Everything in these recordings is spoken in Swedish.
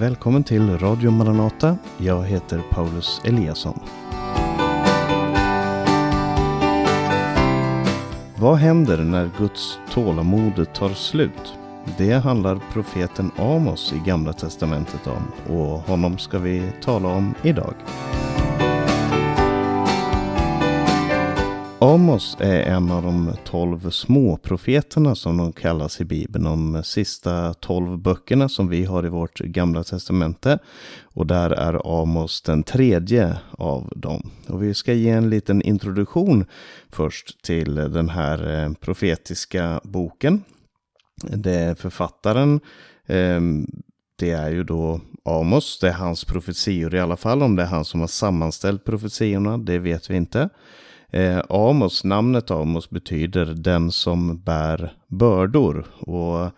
Välkommen till Radio Maranata. Jag heter Paulus Eliasson. Vad händer när Guds tålamod tar slut? Det handlar profeten Amos i Gamla Testamentet om och honom ska vi tala om idag. Amos är en av de tolv småprofeterna som de kallas i Bibeln. De sista tolv böckerna som vi har i vårt gamla testamente. Och där är Amos den tredje av dem. Och vi ska ge en liten introduktion först till den här eh, profetiska boken. Det är författaren. Ehm, det är ju då Amos. Det är hans profetior i alla fall. Om det är han som har sammanställt profetiorna, det vet vi inte. Eh, Amos, namnet Amos betyder den som bär bördor. Och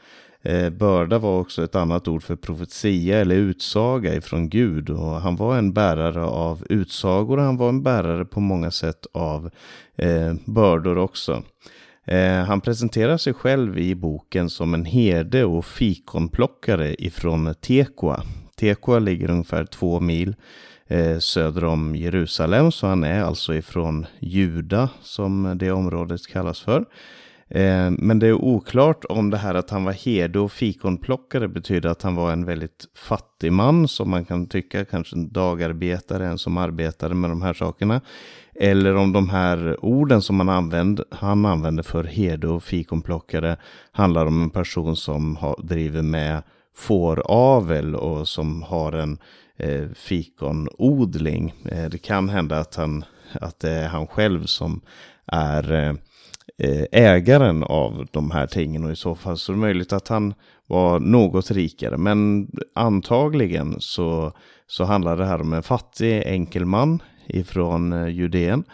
eh, börda var också ett annat ord för profetia eller utsaga ifrån Gud. Och han var en bärare av utsagor och han var en bärare på många sätt av eh, bördor också. Eh, han presenterar sig själv i boken som en herde och fikonplockare ifrån Tekoa. Tekoa ligger ungefär två mil Eh, söder om Jerusalem. Så han är alltså ifrån Juda som det området kallas för. Eh, men det är oklart om det här att han var herde och fikonplockare betyder att han var en väldigt fattig man som man kan tycka, kanske en dagarbetare, en som arbetade med de här sakerna. Eller om de här orden som han använde, han använde för herde och fikonplockare handlar om en person som har, driver med fåravel och som har en eh, fikonodling. Eh, det kan hända att, han, att det är han själv som är eh, eh, ägaren av de här tingen och i så fall så är det möjligt att han var något rikare. Men antagligen så, så handlar det här om en fattig enkel man ifrån eh, Judeen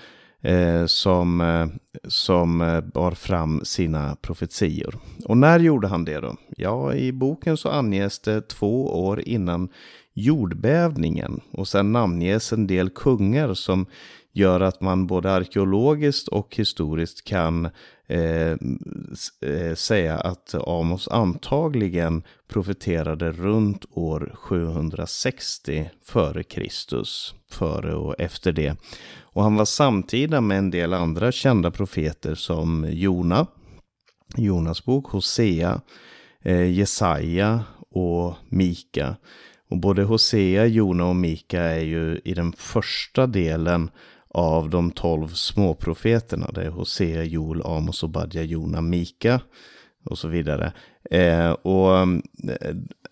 eh, som, eh, som eh, bar fram sina profetior. Och när gjorde han det då? Ja, i boken så anges det två år innan jordbävningen och sen namnges en del kungar som gör att man både arkeologiskt och historiskt kan eh, eh säga att Amos antagligen profeterade runt år 760 före Kristus, före och efter det. Och han var samtida med en del andra kända profeter som Jona, Jonas bok, Hosea, eh, Jesaja och Mika. Och både Hosea, Jona och Mika är ju i den första delen av de tolv småprofeterna. Det är Hosea, Joel, Amos, Obadja, Jona, Mika och så vidare. Eh, och eh,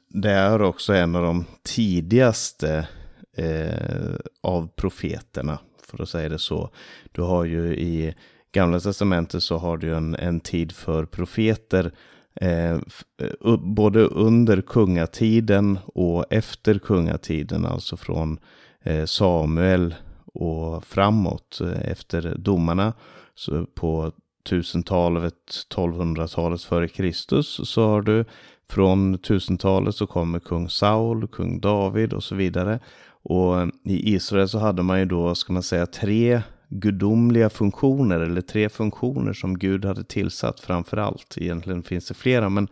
det är också en av de tidigaste eh, av profeterna, för att säga det så. Du har ju i Gamla Testamentet så har du en, en tid för profeter Eh, eh både under kungatiden och efter kungatiden, alltså från eh, Samuel och framåt eh, efter domarna. Så på 1000-talet, 1200-talet före Kristus så har du från 1000-talet så kommer kung Saul, kung David och så vidare. Och i Israel så hade man ju då, ska man säga, tre gudomliga funktioner eller tre funktioner som Gud hade tillsatt framför allt. Egentligen finns det flera, men,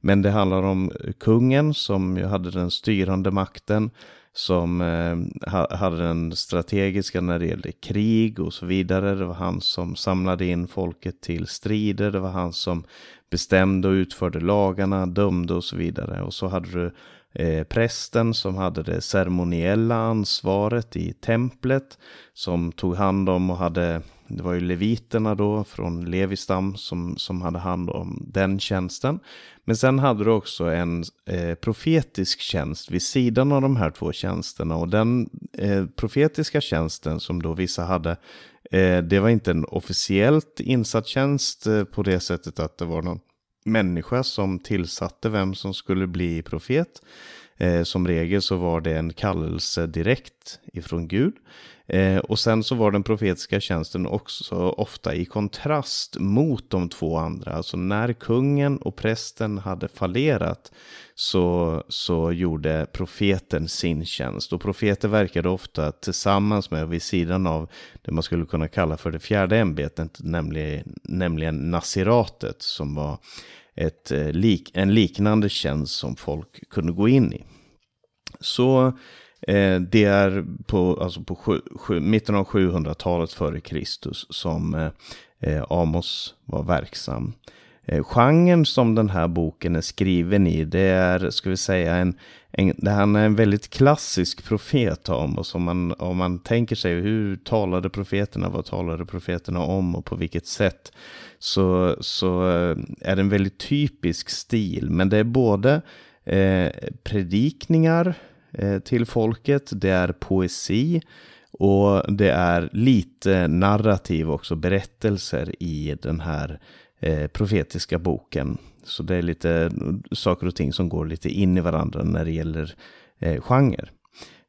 men det handlar om kungen som ju hade den styrande makten som eh, hade den strategiska när det gällde krig och så vidare. Det var han som samlade in folket till strider. Det var han som bestämde och utförde lagarna, dömde och så vidare. Och så hade du eh, prästen som hade det ceremoniella ansvaret i templet. Som tog hand om och hade, det var ju leviterna då från Levistam som, som hade hand om den tjänsten. Men sen hade du också en eh, profetisk tjänst vid sidan av de här två tjänsterna. Och den eh, profetiska tjänsten som då vissa hade, eh, det var inte en officiellt insatt tjänst eh, på det sättet att det var någon människa som tillsatte vem som skulle bli profet. Eh, som regel så var det en kallelse direkt ifrån Gud. Eh, och sen så var den profetiska tjänsten också ofta i kontrast mot de två andra. Alltså när kungen och prästen hade fallerat så, så gjorde profeten sin tjänst. Och profeter verkade ofta tillsammans med och vid sidan av det man skulle kunna kalla för det fjärde ämbetet, nämligen, nämligen nasiratet som var ett, eh, lik, en liknande tjänst som folk kunde gå in i. Så eh, det är på, alltså på sju, sju, mitten av 700-talet före Kristus som eh, eh, Amos var verksam. Eh, genren som den här boken är skriven i, det är, ska vi säga, en, en, det han är en väldigt klassisk profet om. Man, om man tänker sig hur talade profeterna, vad talade profeterna om och på vilket sätt. Så, så eh, är det en väldigt typisk stil. Men det är både eh, predikningar Eh, till folket, det är poesi och det är lite narrativ också, berättelser i den här eh, profetiska boken. Så det är lite eh, saker och ting som går lite in i varandra när det gäller eh, genre.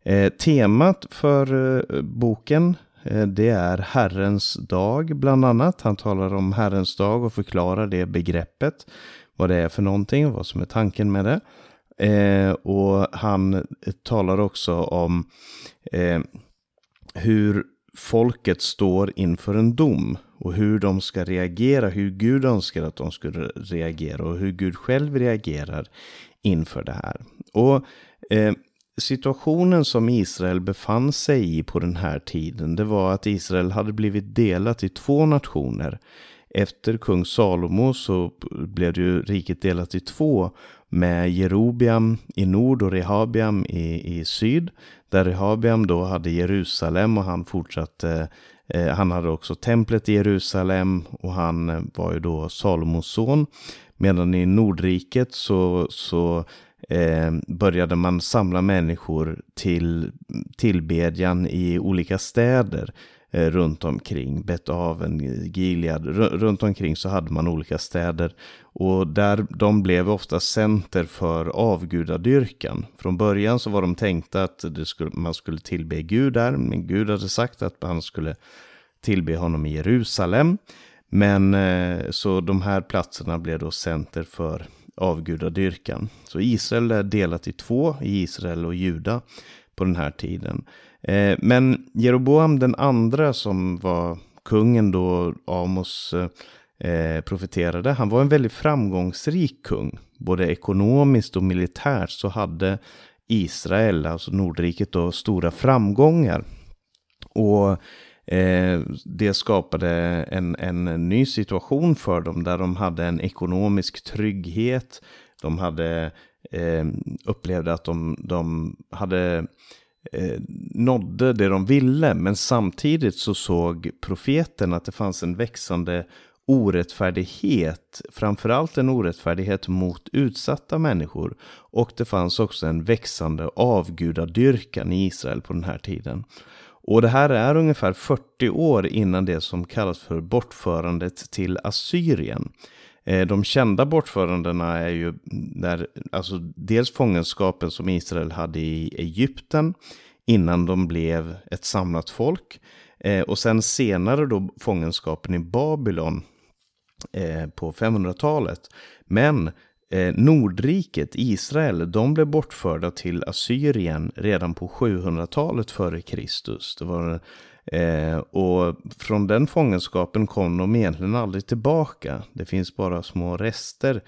Eh, temat för eh, boken eh, det är Herrens dag bland annat. Han talar om Herrens dag och förklarar det begreppet. Vad det är för någonting, vad som är tanken med det. Eh, och han talar också om eh, hur folket står inför en dom och hur de ska reagera, hur Gud önskar att de skulle reagera och hur Gud själv reagerar inför det här. Och eh, situationen som Israel befann sig i på den här tiden, det var att Israel hade blivit delat i två nationer. Efter kung Salomo så blev det ju riket delat i två med Jerobiam i nord och Rehabiam i, i syd. Där Rehabiam då hade Jerusalem och han fortsatte Eh, han hade också templet i Jerusalem och han eh, var ju då Salomos son. Medan i Nordriket så, så eh, började man samla människor till tillbedjan i olika städer Eh, runt omkring. Betaven, Gilead, runt omkring så hade man olika städer. Och där de blev ofta center för avgudadyrkan. Från början så var de tänkta att skulle, man skulle tillbe Gud där, men Gud hade sagt att man skulle tillbe honom i Jerusalem. Men eh, så de här platserna blev då center för avgudadyrkan. Så Israel är delat i två, Israel och Juda på den här tiden. Eh, men Jeroboam den andra som var kungen då Amos eh, profeterade, han var en väldigt framgångsrik kung. Både ekonomiskt och militärt så hade Israel, alltså Nordriket, då stora framgångar. Och eh, det skapade en, en ny situation för dem där de hade en ekonomisk trygghet. De hade eh, upplevde att de, de hade eh, nådde det de ville. Men samtidigt så såg profeten att det fanns en växande orättfärdighet, framförallt en orättfärdighet mot utsatta människor. Och det fanns också en växande avgudadyrkan i Israel på den här tiden. Och det här är ungefär 40 år innan det som kallas för bortförandet till Assyrien. Eh, de kända bortförandena är ju när, alltså dels fångenskapen som Israel hade i Egypten innan de blev ett samlat folk. Eh, och sen senare då fångenskapen i Babylon eh, på 500-talet. Men eh, Nordriket, Israel, de blev bortförda till Assyrien redan på 700-talet före Kristus. Det var, eh, och från den fångenskapen kom de egentligen aldrig tillbaka. Det finns bara små rester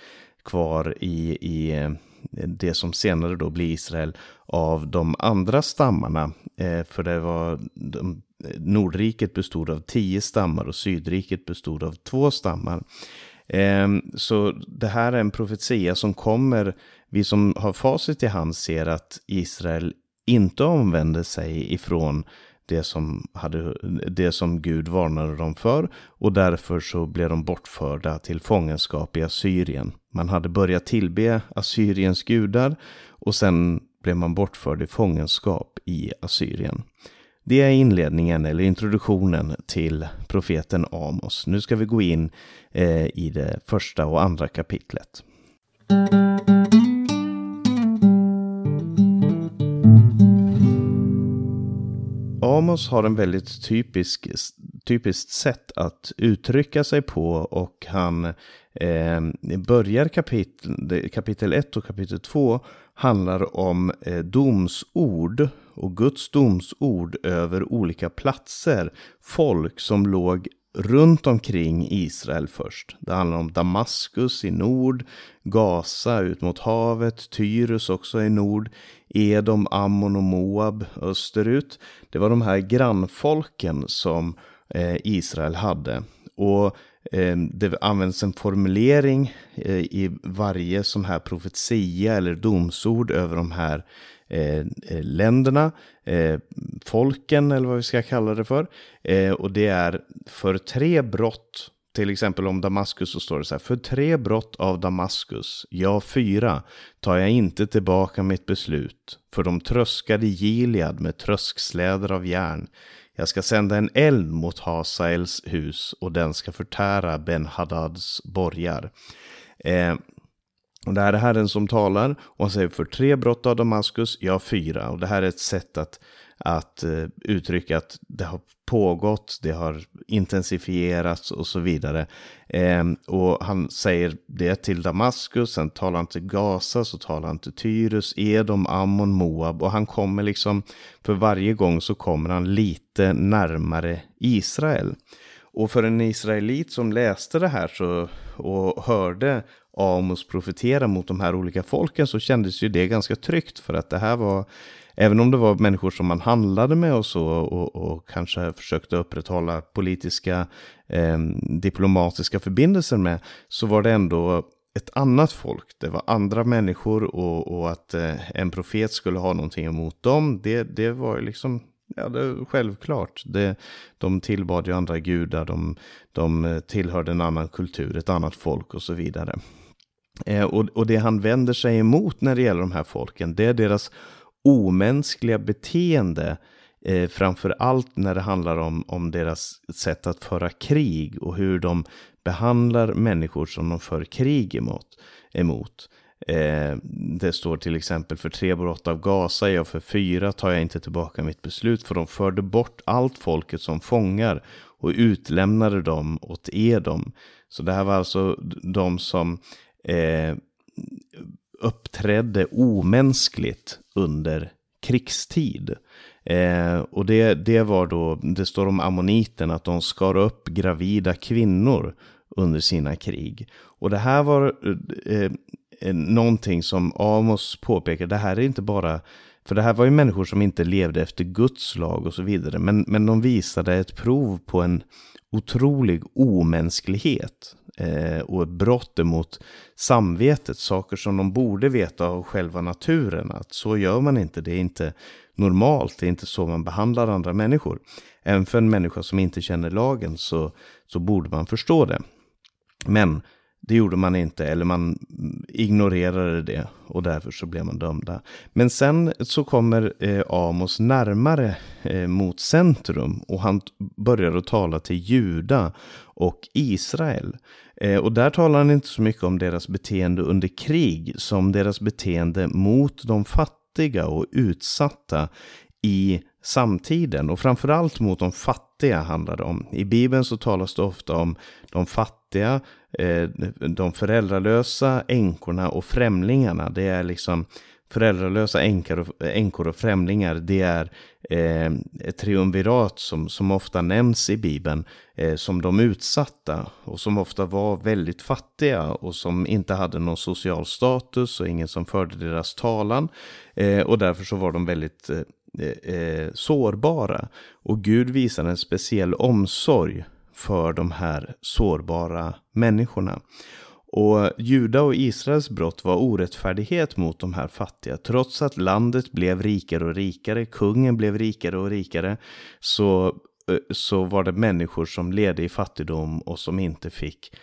kvar i, i eh, det som senare då blir Israel av de andra stammarna. Eh, för det var de, eh, Nordriket bestod av tio stammar och Sydriket bestod av två stammar. Eh, så det här är en profetia som kommer, vi som har facit i hand ser att Israel inte omvände sig ifrån det som, hade, det som Gud varnade dem för och därför så blev de bortförda till fångenskap i Assyrien. Man hade börjat tillbe Assyriens gudar och sen blev man bortförd i fångenskap i Assyrien. Det är inledningen eller introduktionen till profeten Amos. Nu ska vi gå in eh, i det första och andra kapitlet. Amos har en väldigt typisk, typiskt sätt att uttrycka sig på och han eh, börjar kapitel, kapitel 1 och kapitel 2 handlar om eh, domsord och Guds domsord över olika platser, folk som låg runt omkring Israel först. Det handlar om Damaskus i nord, Gaza ut mot havet, Tyrus också i nord, Edom, Ammon och Moab österut. Det var de här grannfolken som eh, Israel hade. Och Ehm, det används en formulering eh, i varje sån här profetia eller domsord över de här eh, eh, länderna, folken eller vad vi ska kalla det för. Och det är för tre brott, till exempel om Damaskus så står det så här, för tre brott av Damaskus, ja fyra, tar jag inte tillbaka mitt beslut, för de tröskade Gilead med trösksläder av järn. Jag ska sända en eld mot Hasaels hus och den ska förtära Ben-Hadads borgar. Eh, och det här är Herren som talar och han säger för tre brott av Damaskus, ja fyra. Och det här är ett sätt att, att eh, uttrycka att det har pågått, det har intensifierats och så vidare. Ehm, och han säger det till Damaskus, sen talar han till Gaza, så talar han till Tyrus, Edom, Ammon, Moab. Och han kommer liksom, för varje gång så kommer han lite närmare Israel. Och för en israelit som läste det här så, och hörde Amos profetera mot de här olika folken så kändes ju det ganska tryggt för att det här var Även om det var människor som man handlade med och så och, och kanske försökte upprätthålla politiska eh, diplomatiska förbindelser med så var det ändå ett annat folk. Det var andra människor och, och att eh, en profet skulle ha någonting emot dem. Det, det var liksom Ja, det självklart. Det, de tillbad ju andra gudar, de, de eh, tillhörde en annan kultur, ett annat folk och så vidare. Eh, och, och det han vänder sig emot när det gäller de här folken, det är deras omänskliga beteende. Eh, framför allt när det handlar om, om deras sätt att föra krig och hur de behandlar människor som de för krig emot. emot. Eh, det står till exempel för tre brott av Gaza, jag för fyra tar jag inte tillbaka mitt beslut, för de förde bort allt folket som fångar och utlämnade dem åt Edom. Så det här var alltså de som eh, uppträdde omänskligt under krigstid. Eh, och det, det var då, det står om ammoniten att de skar upp gravida kvinnor under sina krig. Och det här var eh, eh, någonting som Amos påpekar, det här är inte bara, för det här var ju människor som inte levde efter Guds lag och så vidare, men, men de visade ett prov på en otrolig omänsklighet eh, och ett brott emot samvetet, saker som de borde veta av själva naturen, att så gör man inte, det är inte normalt, det är inte så man behandlar andra människor. Även för en människa som inte känner lagen så, så borde man förstå det. Men det gjorde man inte, eller man ignorerade det och därför så blev man dömda. Men sen så kommer eh, Amos närmare eh, mot centrum och han börjar att tala till Juda och Israel. Eh, och där talar han inte så mycket om deras beteende under krig som deras beteende mot de fattiga och utsatta i samtiden. Och framförallt mot de fattiga handlar det om. I Bibeln så talas det ofta om de fattiga, fattiga, eh, de föräldralösa, änkorna och främlingarna. Det är liksom föräldralösa änkor och, änkor och främlingar, det är eh, ett triumvirat som, som ofta nämns i Bibeln eh, som de utsatta och som ofta var väldigt fattiga och som inte hade någon social status och ingen som förde deras talan. Eh, och därför så var de väldigt eh, eh, sårbara. Och Gud visar en speciell omsorg för de här sårbara människorna. Och Juda och Israels brott var orättfärdighet mot de här fattiga. Trots att landet blev rikare och rikare, kungen blev rikare och rikare, så, eh, så var det människor som levde i fattigdom och som inte fick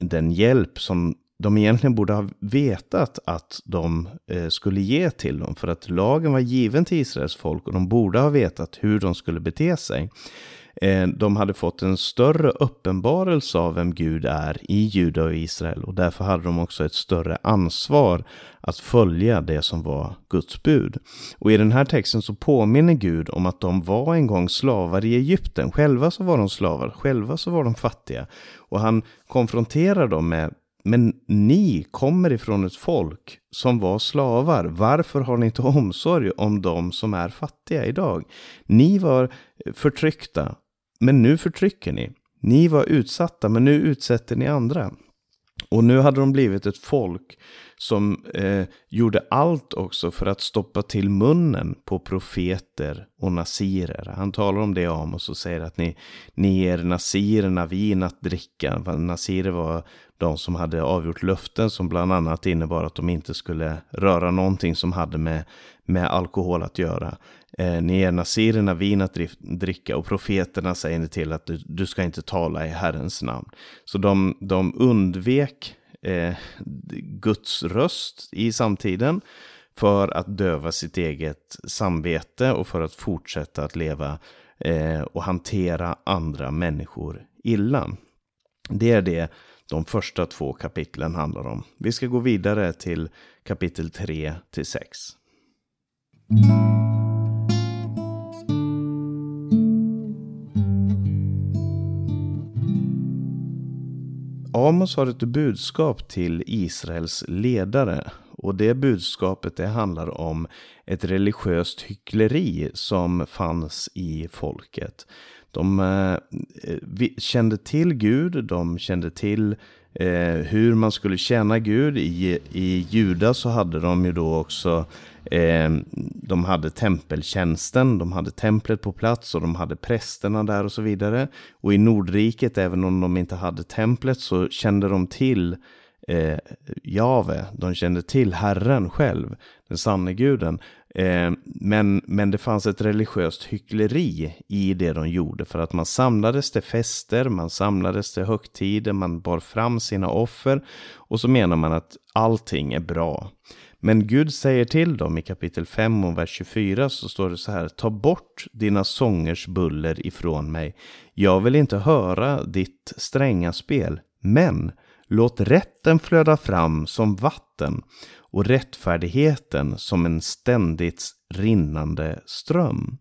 den hjälp som de egentligen borde ha vetat att de eh, skulle ge till dem. För att lagen var given till Israels folk och de borde ha vetat hur de skulle bete sig. Eh, de hade fått en större uppenbarelse av vem Gud är i Juda och Israel och därför hade de också ett större ansvar att följa det som var Guds bud. Och i den här texten så påminner Gud om att de var en gång slavar i Egypten. Själva så var de slavar, själva så var de fattiga. Och han konfronterar dem med men ni kommer ifrån ett folk som var slavar. Varför har ni inte omsorg om de som är fattiga idag? Ni var förtryckta men nu förtrycker ni. Ni var utsatta, men nu utsätter ni andra. Och nu hade de blivit ett folk som eh, gjorde allt också för att stoppa till munnen på profeter och nazirer. Han talar om det om och säger att ni, ni ger nazirerna vin att dricka. Nazirer var de som hade avgjort löften som bland annat innebar att de inte skulle röra någonting som hade med, med alkohol att göra. Eh, ni ger nazirerna vin att dricka och profeterna säger ni till att du, du ska inte tala i Herrens namn. Så de, de undvek eh, Guds röst i samtiden för att döva sitt eget samvete och för att fortsätta att leva eh, och hantera andra människor illa. Det är det de första två kapitlen handlar om. Vi ska gå vidare till kapitel 3 till 6. Amos har ett budskap till Israels ledare. Och det budskapet det handlar om ett religiöst hyckleri som fanns i folket. De eh, eh kände till Gud, de kände till eh, hur man skulle tjäna Gud. I, I Juda så hade de ju då också eh, Eh, de hade tempeltjänsten, de hade templet på plats och de hade prästerna där och så vidare. Och i Nordriket, även om de inte hade templet, så kände de till eh, Jave, de kände till Herren själv, den sanne guden. Eh, men, men det fanns ett religiöst hyckleri i det de gjorde för att man samlades till fester, man samlades till högtider, man bar fram sina offer och så menar man att allting är bra. Men Gud säger till dem i kapitel 5 och vers 24 så står det så här. Ta bort dina sångers buller ifrån mig. Jag vill inte höra ditt stränga spel. Men låt rätten flöda fram som vatten och rättfärdigheten som en ständigt rinnande ström.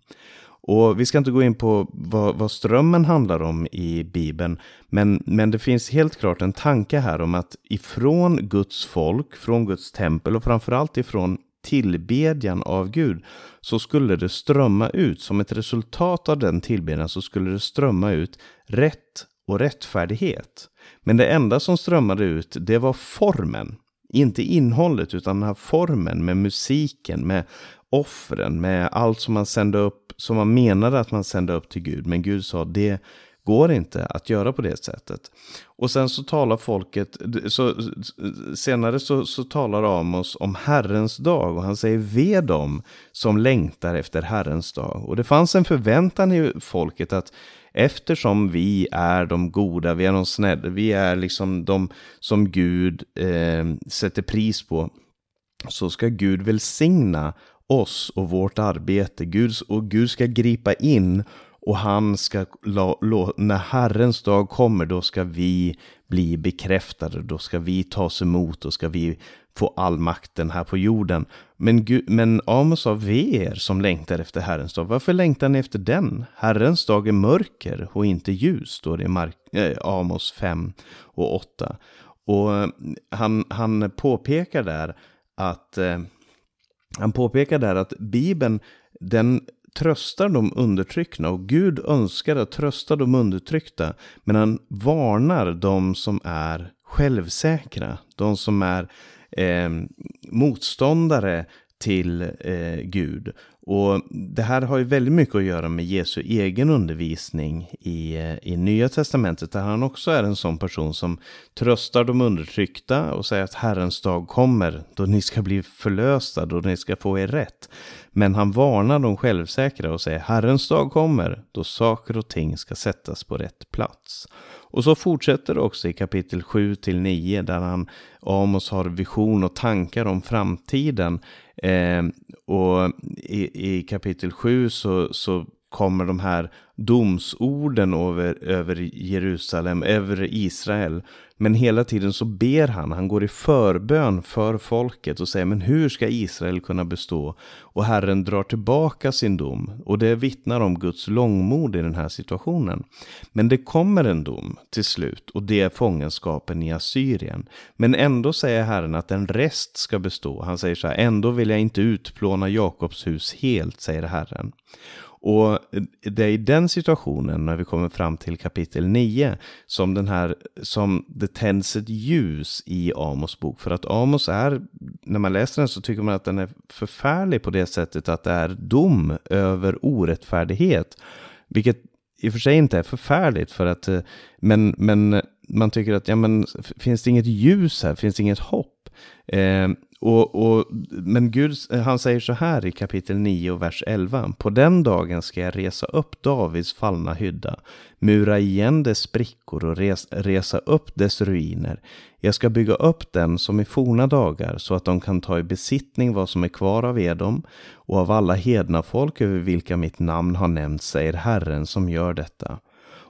Och vi ska inte gå in på vad, vad, strömmen handlar om i Bibeln, men, men det finns helt klart en tanke här om att ifrån Guds folk, från Guds tempel och framförallt ifrån tillbedjan av Gud så skulle det strömma ut, som ett resultat av den tillbedjan så skulle det strömma ut rätt och rättfärdighet. Men det enda som strömmade ut, det var formen. Inte innehållet, utan den här formen med musiken, med offren, med allt som man sände upp, som man menade att man sände upp till Gud. Men Gud sa det går inte att göra på det sättet. Och sen så talar folket, så, senare så, så talar Amos om Herrens dag och han säger ve dem som längtar efter Herrens dag. Och det fanns en förväntan i folket att eftersom vi är de goda, vi är de snälla, vi är liksom de som Gud eh, sätter pris på, så ska Gud välsigna oss och vårt arbete. Gud, och Gud ska gripa in och han ska, när Herrens dag kommer, då ska vi bli bekräftade, då ska vi tas emot, då ska vi få all makten här på jorden. Men, Gud, men Amos sa, ve er som längtar efter Herrens dag. Varför längtar ni efter den? Herrens dag är mörker och inte ljus, står det i Mark, äh, Amos 5 och 8. Och eh, han, han påpekar där att eh, han påpekar där att Bibeln, den tröstar de undertryckta och Gud önskar att trösta de undertryckta. Men han varnar de som är självsäkra, de som är eh, motståndare till eh, Gud. Och det här har ju väldigt mycket att göra med Jesu egen undervisning i, eh, i Nya Testamentet, där han också är en sån person som tröstar de undertryckta och säger att Herrens dag kommer då ni ska bli förlösta, då ni ska få er rätt. Men han varnar de självsäkra och säger Herrens dag kommer då saker och ting ska sättas på rätt plats. Och så fortsätter det också i kapitel 7 till 9 där han, Amos har vision och tankar om framtiden. Eh, och i, i kapitel 7 så, så kommer de här domsorden över, över Jerusalem, över Israel. Men hela tiden så ber han, han går i förbön för folket och säger men hur ska Israel kunna bestå? Och Herren drar tillbaka sin dom och det vittnar om Guds långmod i den här situationen. Men det kommer en dom till slut och det är fångenskapen i Assyrien. Men ändå säger Herren att en rest ska bestå. Han säger så här, ändå vill jag inte utplåna Jakobs hus helt, säger Herren. Och det är i den situationen, när vi kommer fram till kapitel 9, som, den här, som det tänds ett ljus i Amos bok. För att Amos är, när man läser den så tycker man att den är förfärlig på det sättet att det är dom över orättfärdighet. Vilket i och för sig inte är förfärligt, för att, eh, men, men man tycker att ja, men, finns det inget ljus här, finns det inget hopp? Eh, och, och, men Gud, han säger så här i kapitel 9 vers 11. På den dagen ska jag resa upp Davids fallna hydda, mura igen dess sprickor och res, resa upp dess ruiner. Jag ska bygga upp den som i forna dagar så att de kan ta i besittning vad som är kvar av Edom och av alla hedna folk över vilka mitt namn har nämnts, säger Herren som gör detta.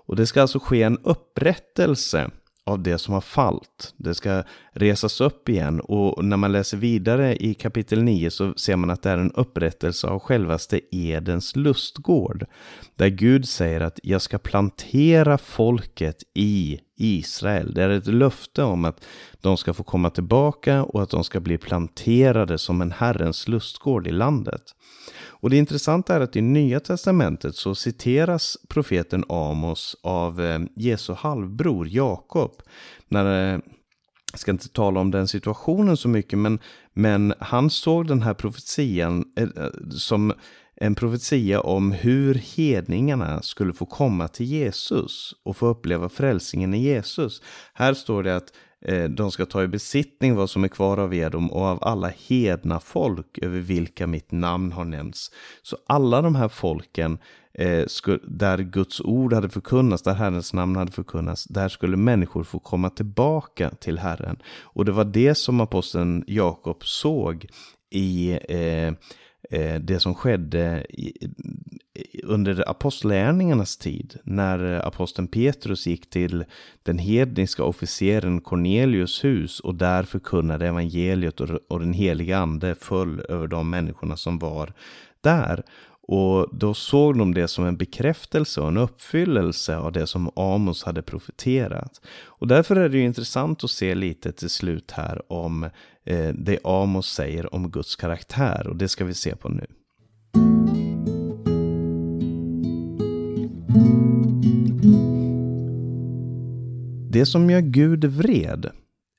Och det ska alltså ske en upprättelse av det som har fallit. Det ska resas upp igen och när man läser vidare i kapitel 9 så ser man att det är en upprättelse av självaste Edens lustgård. Där Gud säger att jag ska plantera folket i Israel. Det är ett löfte om att de ska få komma tillbaka och att de ska bli planterade som en Herrens lustgård i landet. Och det intressanta är att i Nya Testamentet så citeras profeten Amos av eh, Jesu halvbror Jakob. När, eh, jag ska inte tala om den situationen så mycket, men, men han såg den här profetian eh, som en profetia om hur hedningarna skulle få komma till Jesus och få uppleva frälsningen i Jesus. Här står det att eh, de ska ta i besittning vad som är kvar av Edom och av alla hedna folk över vilka mitt namn har nämnts. Så alla de här folken eh, där Guds ord hade förkunnats, där Herrens namn hade förkunnats, där skulle människor få komma tillbaka till Herren. Och det var det som aposteln Jakob såg i eh, Eh, det som skedde under apostlärningarnas tid, när eh, aposteln Petrus gick till den hedniska officeren Cornelius hus och där förkunnade evangeliet och den heliga ande föll över de människorna som var där. Och då såg de det som en bekräftelse och en uppfyllelse av det som Amos hade profeterat. Och därför är det ju intressant att se lite till slut här om eh, det Amos säger om Guds karaktär och det ska vi se på nu. Det som gör Gud vred,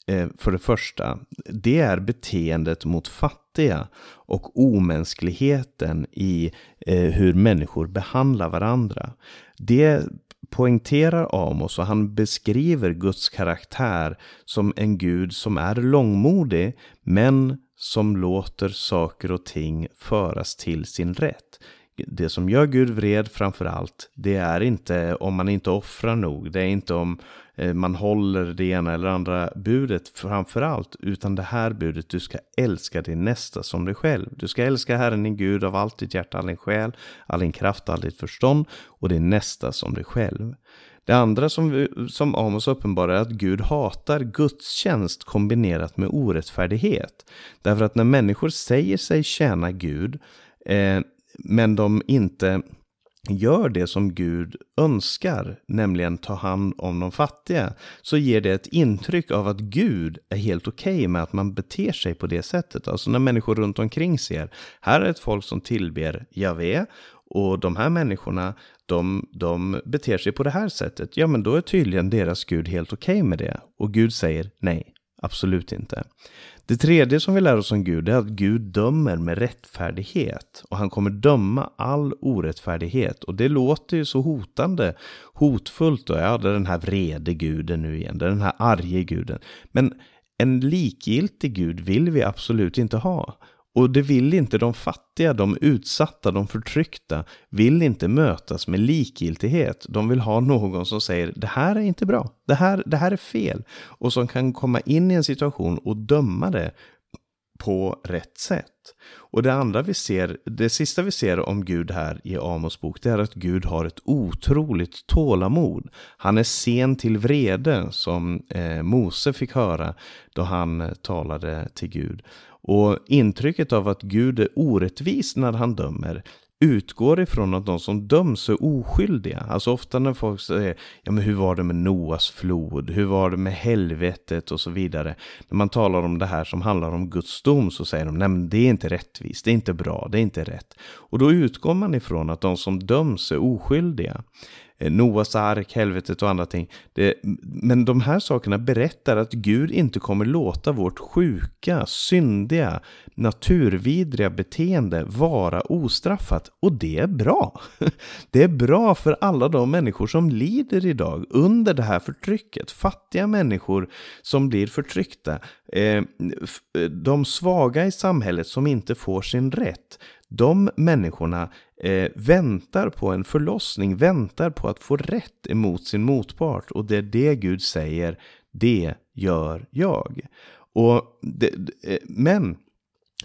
Eh, för det första, det är beteendet mot fattiga och omänskligheten i eh, hur människor behandlar varandra. Det poängterar Amos och han beskriver Guds karaktär som en Gud som är långmodig men som låter saker och ting föras till sin rätt det som gör Gud vred framför allt, det är inte om man inte offrar nog, det är inte om eh, man håller det ena eller andra budet framför allt, utan det här budet, du ska älska din nästa som dig själv. Du ska älska Herren din Gud av allt ditt hjärta, all din själ, all din kraft, all ditt förstånd och din nästa som dig själv. Det andra som, som Amos uppenbarar är att Gud hatar gudstjänst kombinerat med orättfärdighet. Därför att när människor säger sig tjäna Gud eh, men de inte gör det som Gud önskar, nämligen ta hand om de fattiga, så ger det ett intryck av att Gud är helt okej okay med att man beter sig på det sättet. Alltså när människor runt omkring ser, här är ett folk som tillber Javé och de här människorna, de, de beter sig på det här sättet. Ja, men då är tydligen deras Gud helt okej okay med det. Och Gud säger nej, absolut inte. Det tredje som vi lär oss om Gud är att Gud dömer med rättfärdighet. Och han kommer döma all orättfärdighet. Och det låter ju så hotande, hotfullt. Och ja, det är den här vrede guden nu igen. Det är den här arge guden. Men en likgiltig Gud vill vi absolut inte ha. Och det vill inte de fattiga, de utsatta, de förtryckta, vill inte mötas med likgiltighet. De vill ha någon som säger det här är inte bra, det här, det här är fel. Och som kan komma in i en situation och döma det på rätt sätt. Och det andra vi ser, det sista vi ser om Gud här i Amos bok, det är att Gud har ett otroligt tålamod. Han är sen till vrede, som eh, Mose fick höra då han eh, talade till Gud. Och intrycket av att Gud är orättvis när han dömer utgår ifrån att de som döms är oskyldiga. Alltså ofta när folk säger, ja men hur var det med Noas flod, hur var det med helvetet och så vidare. När man talar om det här som handlar om Guds dom så säger de, nej men det är inte rättvist, det är inte bra, det är inte rätt. Och då utgår man ifrån att de som döms är oskyldiga. Eh, Noas ark, helvetet och andra ting. Det, men de här sakerna berättar att Gud inte kommer låta vårt sjuka, syndiga, naturvidriga beteende vara ostraffat. Och det är bra. Det är bra för alla de människor som lider idag under det här förtrycket. Fattiga människor som blir förtryckta. Eh, eh, de svaga i samhället som inte får sin rätt. De människorna eh, väntar på en förlossning, väntar på att få rätt emot sin motpart. Och det är det Gud säger, det gör jag. Och det, eh, men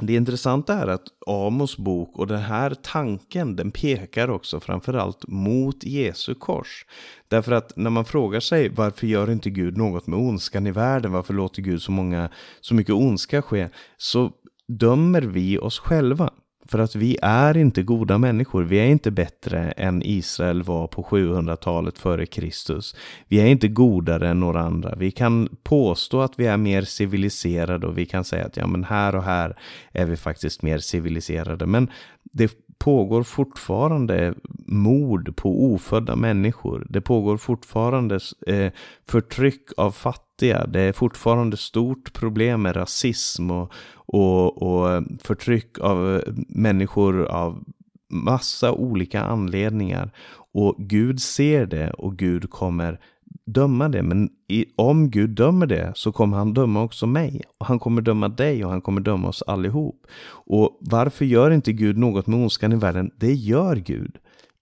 det intressanta är att Amos bok och den här tanken den pekar också framförallt mot Jesu kors. Därför att när man frågar sig varför gör inte Gud något med ondskan i världen, varför låter Gud så, många, så mycket ondska ske, så dömer vi oss själva. För att vi är inte goda människor. Vi är inte bättre än Israel var på 700-talet före Kristus. Vi är inte godare än några andra. Vi kan påstå att vi är mer civiliserade och vi kan säga att ja, men här och här är vi faktiskt mer civiliserade. Men det pågår fortfarande mord på ofödda människor. Det pågår fortfarande eh, förtryck av fattiga. Det är fortfarande stort problem med rasism och, och, och förtryck av eh, människor av massa olika anledningar. Och Gud ser det och Gud kommer döma det. Men i, om Gud dömer det så kommer han döma också mig. Och han kommer döma dig och han kommer döma oss allihop. Och varför gör inte Gud något med ondskan i världen? Det gör Gud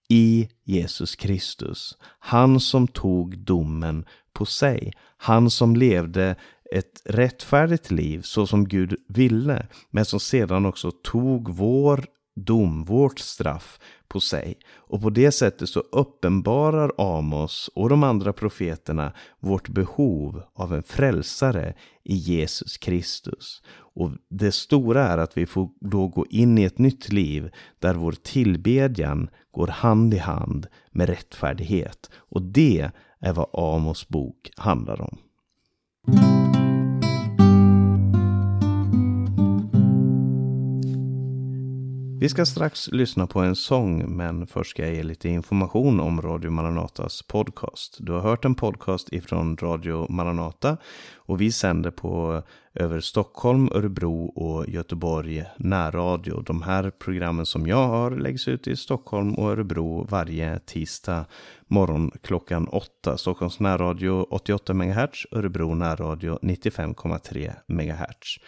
i Jesus Kristus. Han som tog domen på sig. Han som levde ett rättfärdigt liv så som Gud ville, men som sedan också tog vår dom, vårt straff på sig. Och på det sättet så uppenbarar Amos och de andra profeterna vårt behov av en frälsare i Jesus Kristus. Och det stora är att vi får då gå in i ett nytt liv där vår tillbedjan går hand i hand med rättfärdighet. Och det är vad Amos bok handlar om. Vi ska strax lyssna på en sång, men först ska jag ge lite information om Radio Maranatas podcast. Du har hört en podcast ifrån Radio Maranata och vi sänder på över Stockholm, Örebro och Göteborg närradio. De här programmen som jag har läggs ut i Stockholm och Örebro varje tisdag morgon klockan 8. Stockholms närradio 88 MHz, Örebro närradio 95,3 MHz.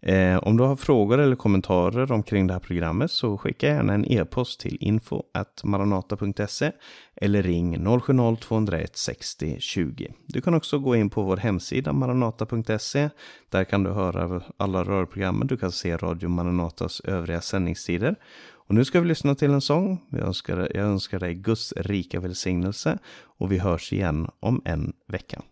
Eh, om du har frågor eller kommentarer omkring det här programmet så skicka gärna en e-post till info maranata.se eller ring 070-201 60 20. Du kan också gå in på vår hemsida maranata.se. Där kan du höra alla rörprogrammen. Du kan se Radio Maranatas övriga sändningstider. Och nu ska vi lyssna till en sång. Jag önskar, jag önskar dig Guds rika välsignelse och vi hörs igen om en vecka.